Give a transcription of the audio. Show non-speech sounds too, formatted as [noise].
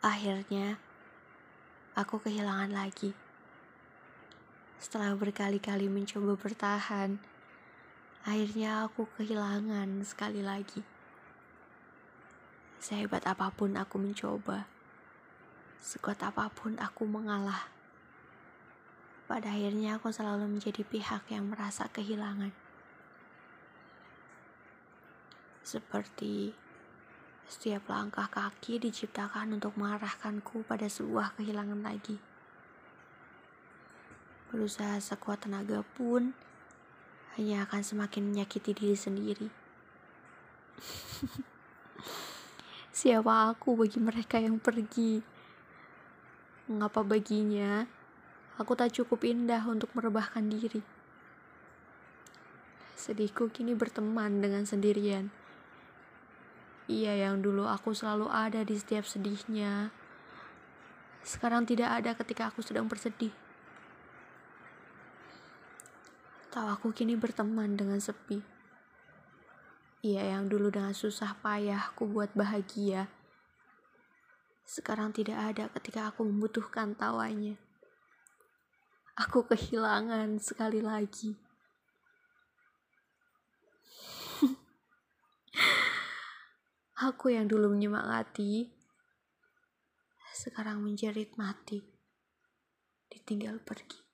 Akhirnya, aku kehilangan lagi. Setelah berkali-kali mencoba bertahan, akhirnya aku kehilangan sekali lagi. Sehebat apa pun aku mencoba, sekuat apa pun aku mengalah. Pada akhirnya aku selalu menjadi pihak yang merasa kehilangan. Seperti setiap langkah kaki diciptakan untuk mengarahkanku pada sebuah kehilangan lagi. Berusaha sekuat tenaga pun hanya akan semakin menyakiti diri sendiri. [laughs] Siapa aku bagi mereka yang pergi? Mengapa baginya aku tak cukup indah untuk merebahkan diri? Sedihku kini berteman dengan sendirian ia yang dulu aku selalu ada di setiap sedihnya, sekarang tidak ada ketika aku sedang bersedih. Tahu aku kini berteman dengan sepi. Ia yang dulu dengan susah payah aku buat bahagia, sekarang tidak ada ketika aku membutuhkan tawanya. Aku kehilangan sekali lagi. Aku yang dulu menyemangati, sekarang menjerit mati, ditinggal pergi.